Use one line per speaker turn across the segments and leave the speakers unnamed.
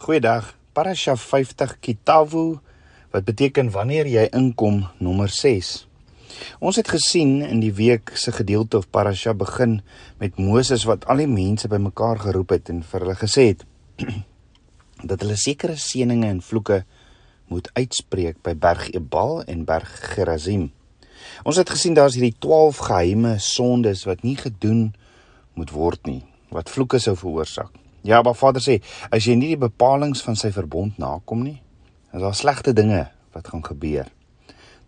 Goeiedag. Parasha 50 Kitavu wat beteken wanneer jy inkom nommer 6. Ons het gesien in die week se gedeelte of Parasha begin met Moses wat al die mense bymekaar geroep het en vir hulle gesê het dat hulle sekere seënings en vloeke moet uitspreek by Berg Ebal en Berg Gerazim. Ons het gesien daar's hierdie 12 geheime sondes wat nie gedoen moet word nie, wat vloeke sou veroorsaak. Ja, maar Vader sê, as jy nie die bepalinge van sy verbond nakom nie, is daar slegte dinge wat gaan gebeur.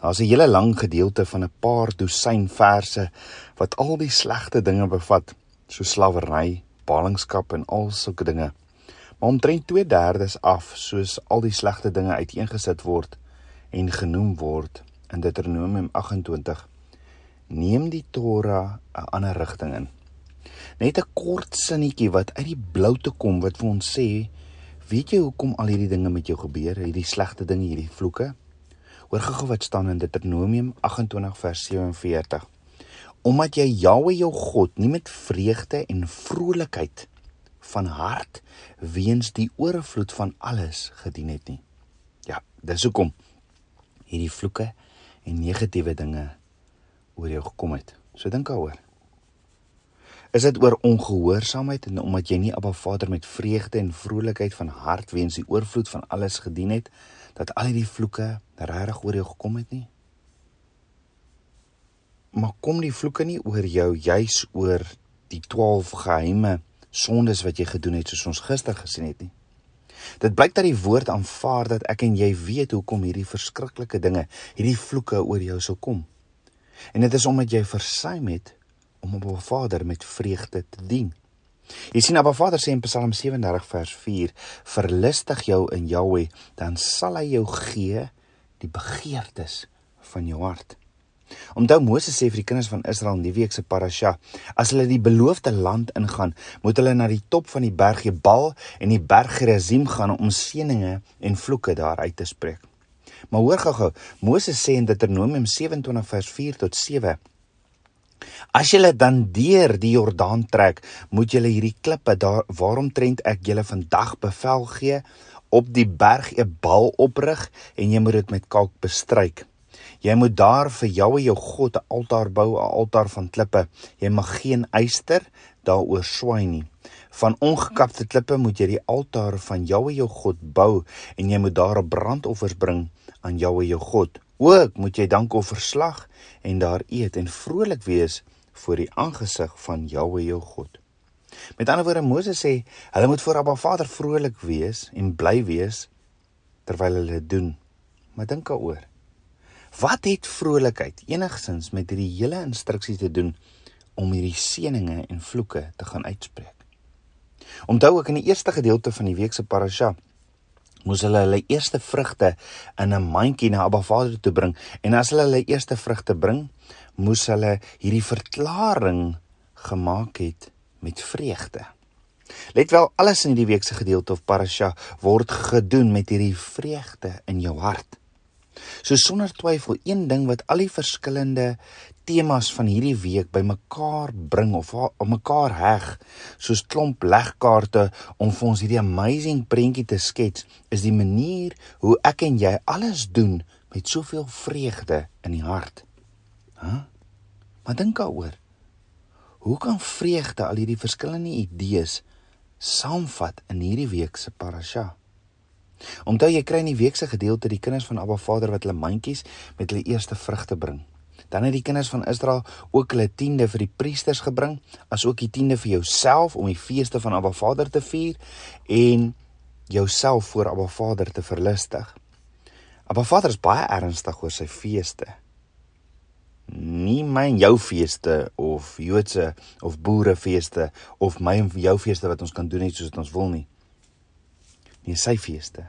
Daar's 'n hele lang gedeelte van 'n paar dosyn verse wat al die slegte dinge bevat, so slawerny, ballingskap en al sulke dinge. Maar omtrent 2/3 af, soos al die slegte dinge uiteengesit word en genoem word in Deuteronomium 28, neem die Torah 'n ander rigting in. Net 'n kort sinnetjie wat uit die blou te kom wat vir ons sê, weet jy hoekom al hierdie dinge met jou gebeur, hierdie slegte dinge, hierdie vloeke? Hoor gou wat staan in Deuteronomium 28 vers 47. Omdat jy Jahwe jou God nie met vreugde en vrolikheid van hart weens die oorvloed van alles gedien het nie. Ja, dis hoekom hierdie vloeke en negatiewe dinge oor jou gekom het. So dink daaroor. Is dit oor ongehoorsaamheid en omdat jy nie Abba Vader met vreugde en vrolikheid van hart weens die oorvloed van alles gedien het dat al hierdie vloeke regtig oor jou gekom het nie? Maar kom die vloeke nie oor jou juis oor die 12 geheime sondes wat jy gedoen het soos ons gister gesien het nie? Dit blyk dat die woord aanvaar dat ek en jy weet hoekom hierdie verskriklike dinge, hierdie vloeke oor jou sou kom. En dit is omdat jy versuim het om op 'n Vader met vreugde te dien. Jy sien Abba Vader sê in Psalm 37 vers 4: "Verlustig jou in Jahweh, dan sal hy jou gee die begeertes van jou hart." Onthou Moses sê vir die kinders van Israel in die week se parasha, as hulle die beloofde land ingaan, moet hulle na die top van die berg Ebal en die berg Gerizim gaan om seëninge en vloeke daar uit te spreek. Maar hoor gou-gou, Moses sê in Deuteronomium 27 vers 4 tot 7 As julle dan deur die Jordaan trek, moet julle hierdie klippe daar waaromtrent ek julle vandag bevel gee, op die berg 'n bal oprig en jy moet dit met kalk bestryk. Jy moet daar vir Jahwe jou God 'n altaar bou, 'n altaar van klippe. Jy mag geen yster daaroor swaai nie. Van ongekapte klippe moet jy die altaar van Jahwe jou God bou en jy moet daar brandoffers bring aan Jahwe jou God. Ook moet jy dankoffers slag en daar eet en vrolik wees voor die aangesig van Jahwe jou God. Met ander woorde Moses sê hulle moet voor Abba Vader vrolik wees en bly wees terwyl hulle dit doen. Maar dink daaroor. Wat het vrolikheid enigsins met hierdie hele instruksie te doen om hierdie seëninge en vloeke te gaan uitspreek? Onthou ek in die eerste gedeelte van die week se parasha moes hulle hulle eerste vrugte in 'n mandjie na Abba Vader toe bring en as hulle hulle eerste vrugte bring, moes hulle hierdie verklaring gemaak het met vreugde. Let wel, alles in hierdie week se gedeelte of parasha word gedoen met hierdie vreugde in jou hart. So sonder twyfel een ding wat al die verskillende temas van hierdie week bymekaar bring of om mekaar heg soos klomp legkaarte om vir ons hierdie amazing prentjie te skets is die manier hoe ek en jy alles doen met soveel vreugde in die hart. Hæ? Huh? Maar dink daaroor. Hoe kan vreugde al hierdie verskillende idees saamvat in hierdie week se parasha? Onthou jy kry in die week se gedeelte die kinders van Abba Vader wat hulle mandjies met hulle eerste vrugte bring. Dan het die kinders van Israel ook hulle tiende vir die priesters gebring, asook die tiende vir jouself om die feeste van Abba Vader te vier en jouself voor Abba Vader te verlustig. Abba Vader is baie ernstig oor sy feeste. Nie my en jou feeste of Joodse of boerefeeste of my en jou feeste wat ons kan doen net soos ons wil nie. Nee, sy feeste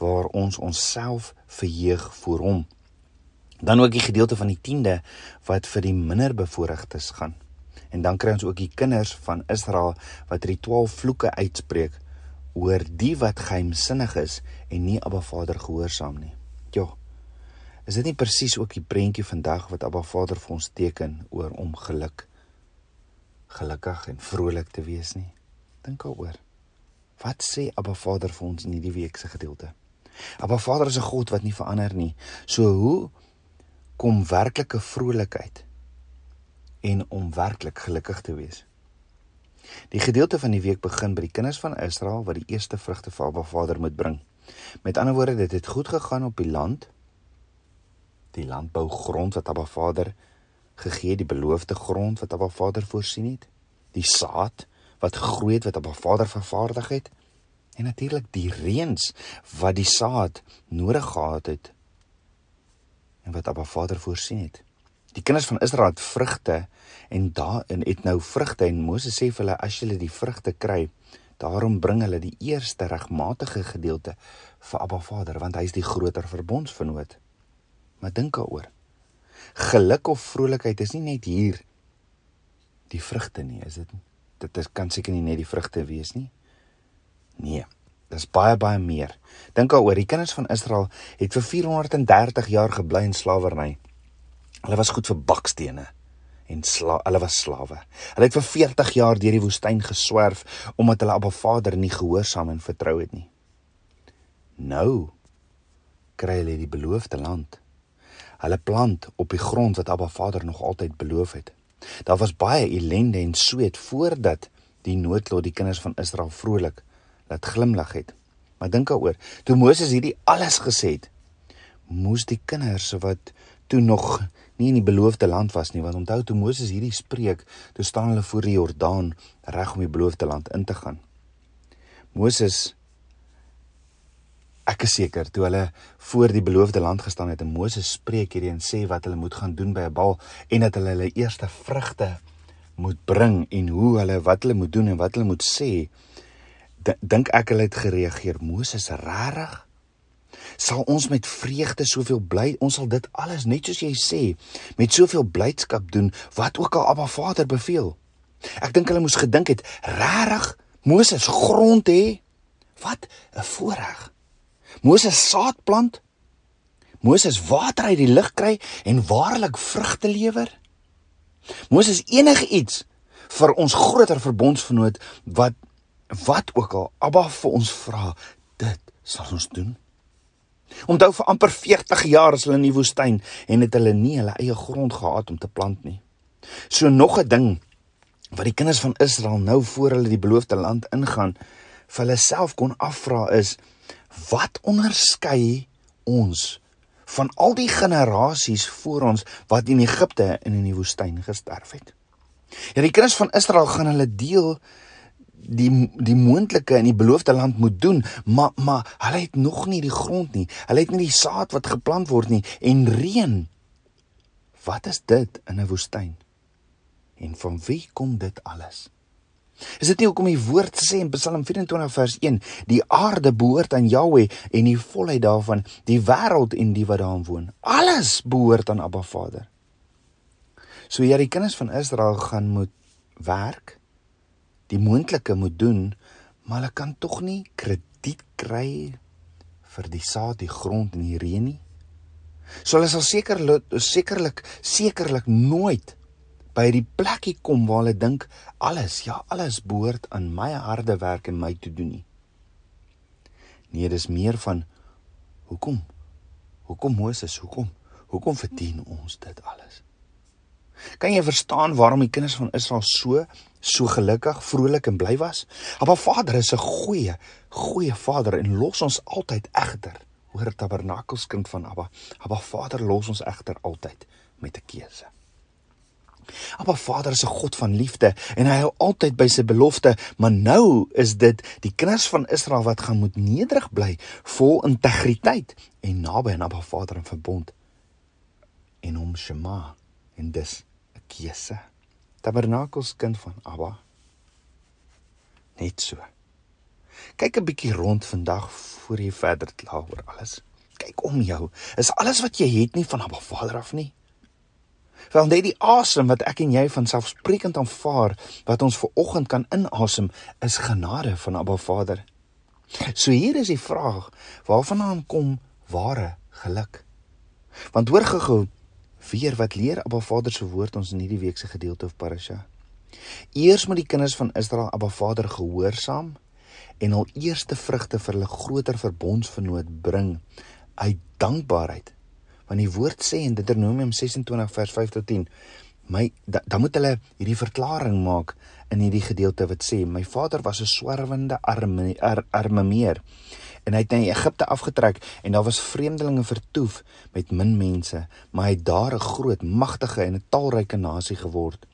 waar ons onsself verheug voor hom. Dan ook die gedeelte van die 10de wat vir die minderbevoorregtes gaan. En dan kry ons ook die kinders van Israel wat die 12 vloeke uitspreek oor die wat geheimsinnig is en nie Abba Vader gehoorsaam nie. Ja. Is dit nie presies ook die prentjie vandag wat Abba Vader vir ons teken oor om geluk gelukkig en vrolik te wees nie? Dink daaroor. Wat sê Abba Vader vir ons in hierdie week se gedeelte? Abba Vader is 'n God wat nie verander nie. So hoe kom werklike vrolikheid en om werklik gelukkig te wees? Die gedeelte van die week begin by die kinders van Israel wat die eerste vrugte vir Abba Vader moet bring. Met ander woorde, dit het goed gegaan op die land. Die landbougrond wat Abba Vader gegee, die beloofde grond wat Abba Vader voorsien het, die saad wat gegroei het wat Abba Vader vervaardig het en natuurlik die reëns wat die saad nodig gehad het en wat Abba Vader voorsien het. Die kinders van Israel het vrugte en daarin het nou vrugte en Moses sê vir hulle as julle die vrugte kry, daarom bring hulle die eerste regmatige gedeelte vir Abba Vader want hy is die groter verbondsvernoot. Maar dink daaroor. Geluk of vrolikheid is nie net hier die vrugte nie, is dit? Dit is kan seker nie net die vrugte wees nie. Nee, dis baie baie meer. Dink daaroor, die kinders van Israel het vir 430 jaar gebly in slawerny. Hulle was goed vir bakstene en sla hulle was slawe. Hulle het vir 40 jaar deur die woestyn geswerf omdat hulle Abba Vader nie gehoorsaam en vertrou het nie. Nou kry hulle die beloofde land. Hulle plant op die grond wat Abba Vader nog altyd beloof het. Daar was baie ellende en sweet voordat die noodlot die kinders van Israel vrolik laat glimlag het. Maar dink daaroor, toe Moses hierdie alles gesê het, moes die kinders wat toe nog nie in die beloofde land was nie, want onthou toe Moses hierdie spreek, toe staan hulle voor die Jordaan reg om die beloofde land in te gaan. Moses ek is seker toe hulle voor die beloofde land gestaan het en Moses spreek hierdie en sê wat hulle moet gaan doen by 'n bal en dat hulle hulle eerste vrugte moet bring en hoe hulle wat hulle moet doen en wat hulle moet sê dink ek hulle het gereageer Moses rarig? Sal ons met vreugde soveel bly ons sal dit alles net soos jy sê met soveel blydskap doen wat ook al Abba Vader beveel. Ek dink hulle moes gedink het regtig Moses grond hê? Wat 'n voorreg. Moses saad plant? Moses water uit die lug kry en waarlik vrugte lewer? Moses enige iets vir ons groter verbondsvernoot wat wat ook al Abba vir ons vra dit sal ons doen Onthou vir amper 40 jaar is hulle in die woestyn en het hulle nie hulle eie grond gehad om te plant nie. So nog 'n ding wat die kinders van Israel nou voor hulle die beloofde land ingaan vir hulle self kon afvra is wat onderskei ons van al die generasies voor ons wat in Egipte en in die woestyn gesterf het. Ja die kinders van Israel gaan hulle deel die die moontlike in die beloofde land moet doen, maar maar hulle het nog nie die grond nie. Hulle het nie die saad wat geplant word nie en reën. Wat is dit in 'n woestyn? En van wie kom dit alles? Is dit nie hoekom die woord sê in Psalm 24 vers 1, die aarde behoort aan Jahweh en die volheid daarvan, die wêreld en die wat daarin woon. Alles behoort aan Abba Vader. So ja, die kinders van Israel gaan moet werk die moontlike moet doen, maar hulle kan tog nie krediet kry vir die saad, die grond en die reën nie. So hulle sal sekerlik sekerlik sekerlik nooit by die plekkie kom waar hulle dink alles, ja, alles behoort aan my harde werk en my te doen nie. Nee, dis meer van hoekom? Hoekom Moses? Hoekom? Hoekom verdien ons dit alles? Kan jy verstaan waarom die kinders van Israel so so gelukkig, vrolik en bly was? Maar Vader is 'n goeie, goeie Vader en los ons altyd egter. Hoor tabernakelskind van Abba. Abba Vader los ons egter altyd met 'n keuse. Abba Vader is 'n God van liefde en hy hou altyd by sy belofte, maar nou is dit die kinders van Israel wat gaan moet nederig bly, vol integriteit en naby aan Abba Vader in verbond en hom Shema en dis keuse. Tabernakels kind van Abba. Net so. Kyk 'n bietjie rond vandag voor jy verder kla oor alles. Kyk om jou. Is alles wat jy het nie van Abba Vader af nie? Wel net die asem wat ek en jy van selfsprekend aanvaar wat ons ver oggend kan inasem is genade van Abba Vader. So hier is die vraag, waarvandaan kom ware geluk? Want hoor gehou, Weer wat leer Abba Vader se woord ons in hierdie week se gedeelte of parasha. Eers moet die kinders van Israel Abba Vader gehoorsaam en hul eerste vrugte vir hulle groter verbondsvernoot bring uit dankbaarheid. Want die woord sê in Deuteronomium 26 vers 5 tot 10, my dan da moet hulle hierdie verklaring maak in hierdie gedeelte wat sê my vader was 'n swerwende arme ar, arme meer en hy het in Egipte afgetrek en daar was vreemdelinge vertoef met min mense maar hy het daar 'n groot magtige en 'n talryke nasie geword.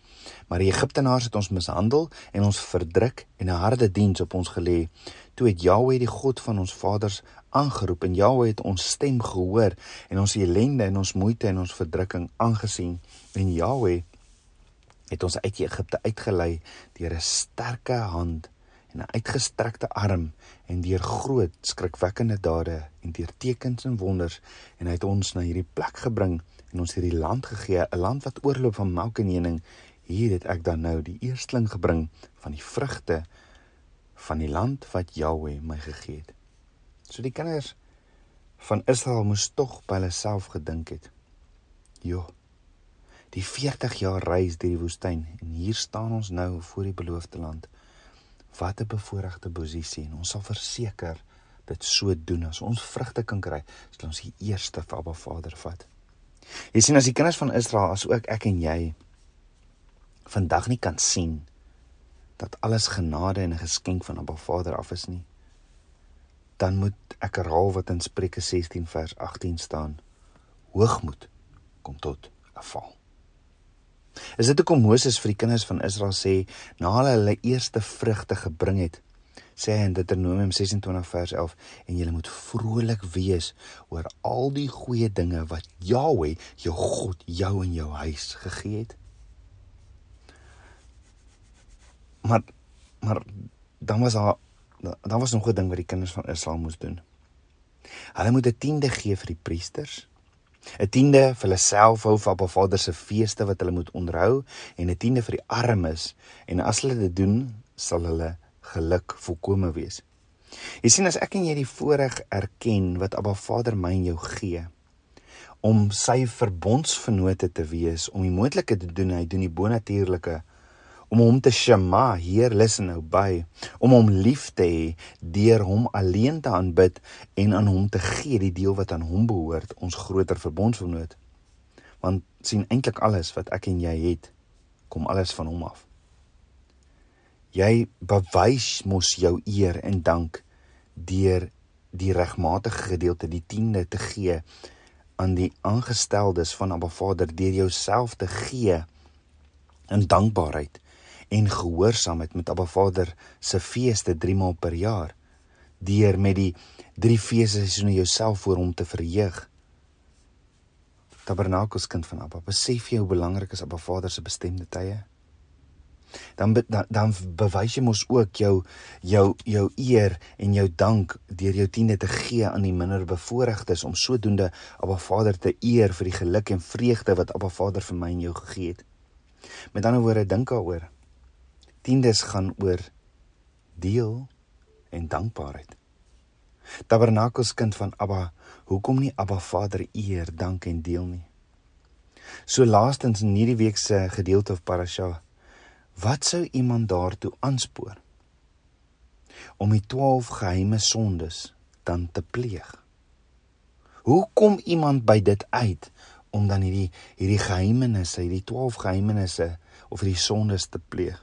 Maar die Egiptenaars het ons mishandel en ons verdruk en 'n harde diens op ons gelê. Toe het Jahweh die God van ons vaders aangeroep en Jahweh het ons stem gehoor en ons ellende en ons moeite en ons verdrukking aangesien en Jahweh het ons uit Egipte uitgelei deur 'n sterke hand en 'n uitgestrekte arm en deur groot skrikwekkende dade en deur tekens en wonders en hy het ons na hierdie plek gebring en ons hierdie land gegee 'n land wat oorloop van melk en honing hier het ek dan nou die eersteling gebring van die vrugte van die land wat Jahweh my gegee het. So die kinders van Israel moes tog by hulle self gedink het. Joh die 40 jaar reis deur die woestyn en hier staan ons nou voor die beloofde land. Wat 'n bevoordeelde posisie en ons sal verseker dit so doen as ons vrugte kan kry, sal ons die eerste vir Abba Vader vat. Jy sien as die kinders van Israel as ook ek en jy vandag nie kan sien dat alles genade en 'n geskenk van Abba Vader af is nie, dan moet ek herhaal wat in Spreuke 16 vers 18 staan. Hoogmoed kom tot 'n val. Is dit hoekom Moses vir die kinders van Israel sê na hulle hulle eerste vrugte gebring het? Sê hy in Deuteronomium 26 vers 11 en julle moet vrolik wees oor al die goeie dinge wat Jahweh, jou God, jou en jou huis gegee het. Maar maar dan was daar dan was nog 'n ding wat die kinders van Israel moes doen. Hulle moet 'n tiende gee vir die priesters 'n tiende vir hulle self hou vir Abba Vader se feeste wat hulle moet onderhou en 'n tiende vir die armes en as hulle dit doen sal hulle geluk volkome wees. Jy sien as ek en jy die voorreg erken wat Abba Vader my en jou gee om sy verbondsvennote te wees om die moontlike te doen hy doen die bonatuurlike om hom te shema, Heer, listen nou by, om hom lief te hê, deur hom alleen te aanbid en aan hom te gee die deel wat aan hom behoort, ons groter verbondsvernoot. Want sien eintlik alles wat ek en jy het, kom alles van hom af. Jy bewys mos jou eer en dank deur die regmatige gedeelte die tiende te gee aan die aangesteldes van Abba Vader deur jouself te gee in dankbaarheid en gehoorsaamheid met Abba Vader se feeste 3 maal per jaar deur met die drie feesseisoene jouself voor hom te verheug. Tabernakels kind van Abba, besef jy hoe belangrik is Abba Vader se bestemde tye? Dan, dan dan bewys jy mos ook jou jou jou eer en jou dank deur jou tiende te gee aan die minder bevoorregtes om sodoende Abba Vader te eer vir die geluk en vreugde wat Abba Vader vir my en jou gegee het. Met ander woorde, dink daaroor. Tiendes gaan oor deel en dankbaarheid. Tabernakels kind van Abba, hoekom nie Abba Vader eer, dank en deel nie? So laastens in hierdie week se gedeelte of parasha, wat sou iemand daartoe aanspoor om die 12 geheime sondes dan te pleeg? Hoe kom iemand by dit uit om dan hierdie hierdie geheimenisse, hierdie 12 geheimenisse of hierdie sondes te pleeg?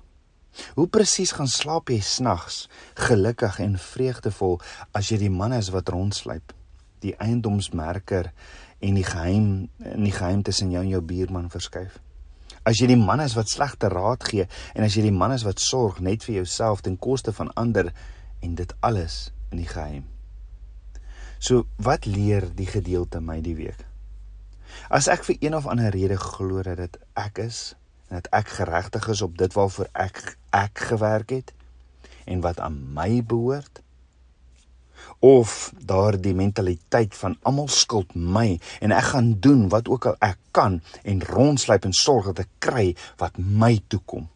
Hoe presies gaan slaap jy snags gelukkig en vreugdevol as jy die man is wat rondsluip, die eiendomsmerker en die geheim in die geheim tussen jou en jou buurman verskuif? As jy die man is wat slegte raad gee en as jy die man is wat sorg net vir jouself ten koste van ander en dit alles in die geheim. So wat leer die gedeelte my die week? As ek vir een of ander rede glo dat dit ek is dat ek geregtig is op dit waarvoor ek ek gewerk het en wat aan my behoort of daardie mentaliteit van almal skuld my en ek gaan doen wat ook al ek kan en rondsluip en sorg dat ek kry wat my toekom.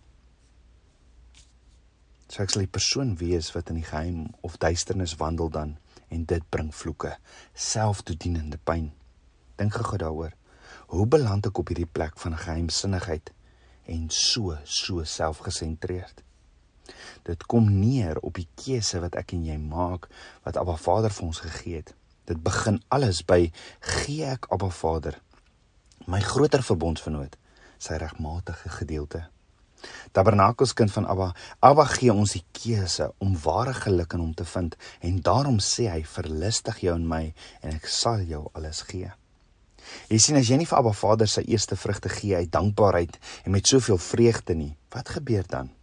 So ek sal die persoon wees wat in die geheim of duisternis wandel dan en dit bring vloeke, selftoedienende pyn. Dink gou daaroor. Hoe beland ek op hierdie plek van geheimsinnigheid? En so so selfgesentreerd. Dit kom neer op die keuse wat ek en jy maak wat Abba Vader vir ons gegee het. Dit begin alles by gee ek Abba Vader my groter verbondsvernoot sy regmatige gedeelte. Tabernakels kind van Abba, Abba gee ons die keuse om ware geluk in hom te vind en daarom sê hy verlustig jou in my en ek sal jou alles gee. Jy sien as jy nie vir Abba Vader sy eerste vrugte gee uit dankbaarheid en met soveel vreugde nie, wat gebeur dan?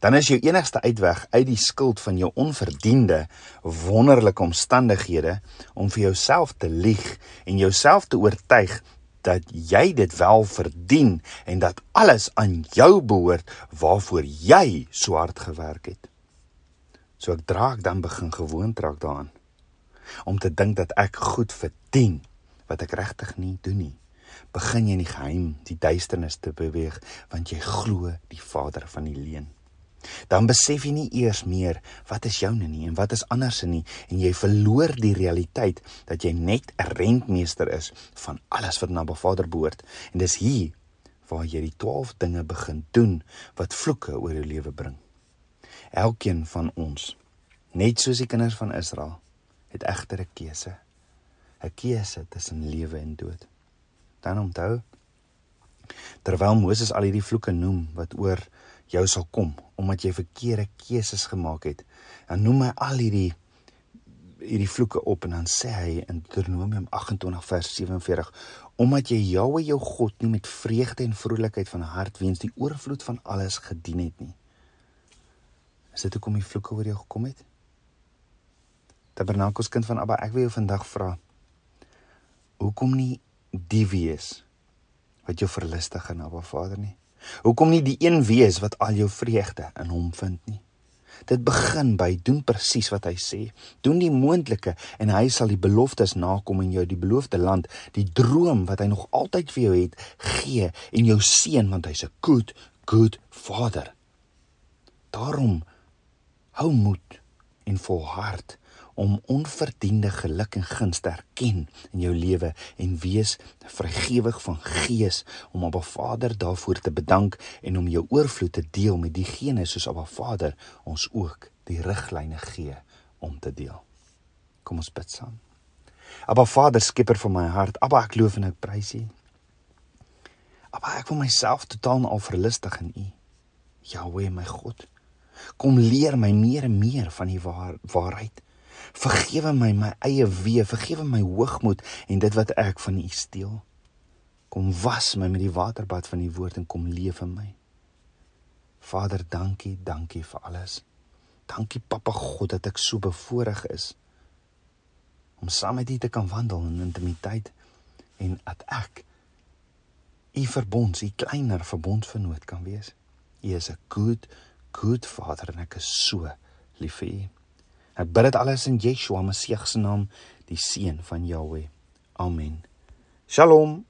Dan is jou enigste uitweg uit die skuld van jou onverdiende wonderlike omstandighede om vir jouself te lieg en jouself te oortuig dat jy dit wel verdien en dat alles aan jou behoort waarvoor jy so hard gewerk het. So ek draak dan begin gewoond raak daaraan om te dink dat ek goed verdien wat ek regtig nie doen nie. Begin jy in die geheim die duisternis te beweeg want jy glo die vader van die leuen dan besef jy nie eers meer wat is joune nie en wat is anders nie en jy verloor die realiteit dat jy net 'n rentmeester is van alles wat na Ba Vader behoort en dis hier waar jy die 12 dinge begin doen wat vloeke oor jou lewe bring. Elkeen van ons, net soos die kinders van Israel, het egter 'n keuse. 'n Keuse tussen lewe en dood. Dan onthou terwyl Moses al hierdie vloeke noem wat oor jou sal kom omdat jy verkeerde keuses gemaak het. Dan noem hy al hierdie hierdie vloeke op en dan sê hy in Deuteronomium 28 vers 47 omdat jy Jahwe jou God nie met vreugde en vrolikheid van hart weens die oorvloed van alles gedien het nie. Is dit hoekom die vloeke oor jou gekom het? Tabernakels kind van Abba, ek wil jou vandag vra. Hoekom nie die wees wat jou verlustig in Abba Vader nie? Hoekom nie die een wees wat al jou vreugde in hom vind nie? Dit begin by doen presies wat hy sê. Doen die moontlike en hy sal die beloftes nakom en jou die beloofde land, die droom wat hy nog altyd vir jou het, gee en jou seën want hy's 'n good, good Vader. Daarom hou moed en volhard om onverdiende geluk en guns te erken in jou lewe en wees vrygewig van gees om op 'n Vader daarvoor te bedank en om jou oorvloed te deel met diegene soos op 'n Vader ons ook die riglyne gee om te deel. Kom ons bid saam. Abba Vader, skepper van my hart, Abba ek loof en ek prys U. Abba ek wil myself totaal al verlustig in U. Jahweh my God. Kom leer my meer en meer van die waar, waarheid. Vergewe my my eie wee, vergewe my hoogmoed en dit wat ek van U steel. Kom was my met die waterbad van U woord en kom leef in my. Vader, dankie, dankie vir alles. Dankie Papa God dat ek so bevoorreg is om saam met U te kan wandel in intimiteit en dat ek U verbond, U kleiner verbondvernoot kan wees. U is 'n good, good Vader en ek is so lief vir U. Ek bid dit alles in Yeshua Messie se naam, die seun van Jahweh. Amen. Shalom.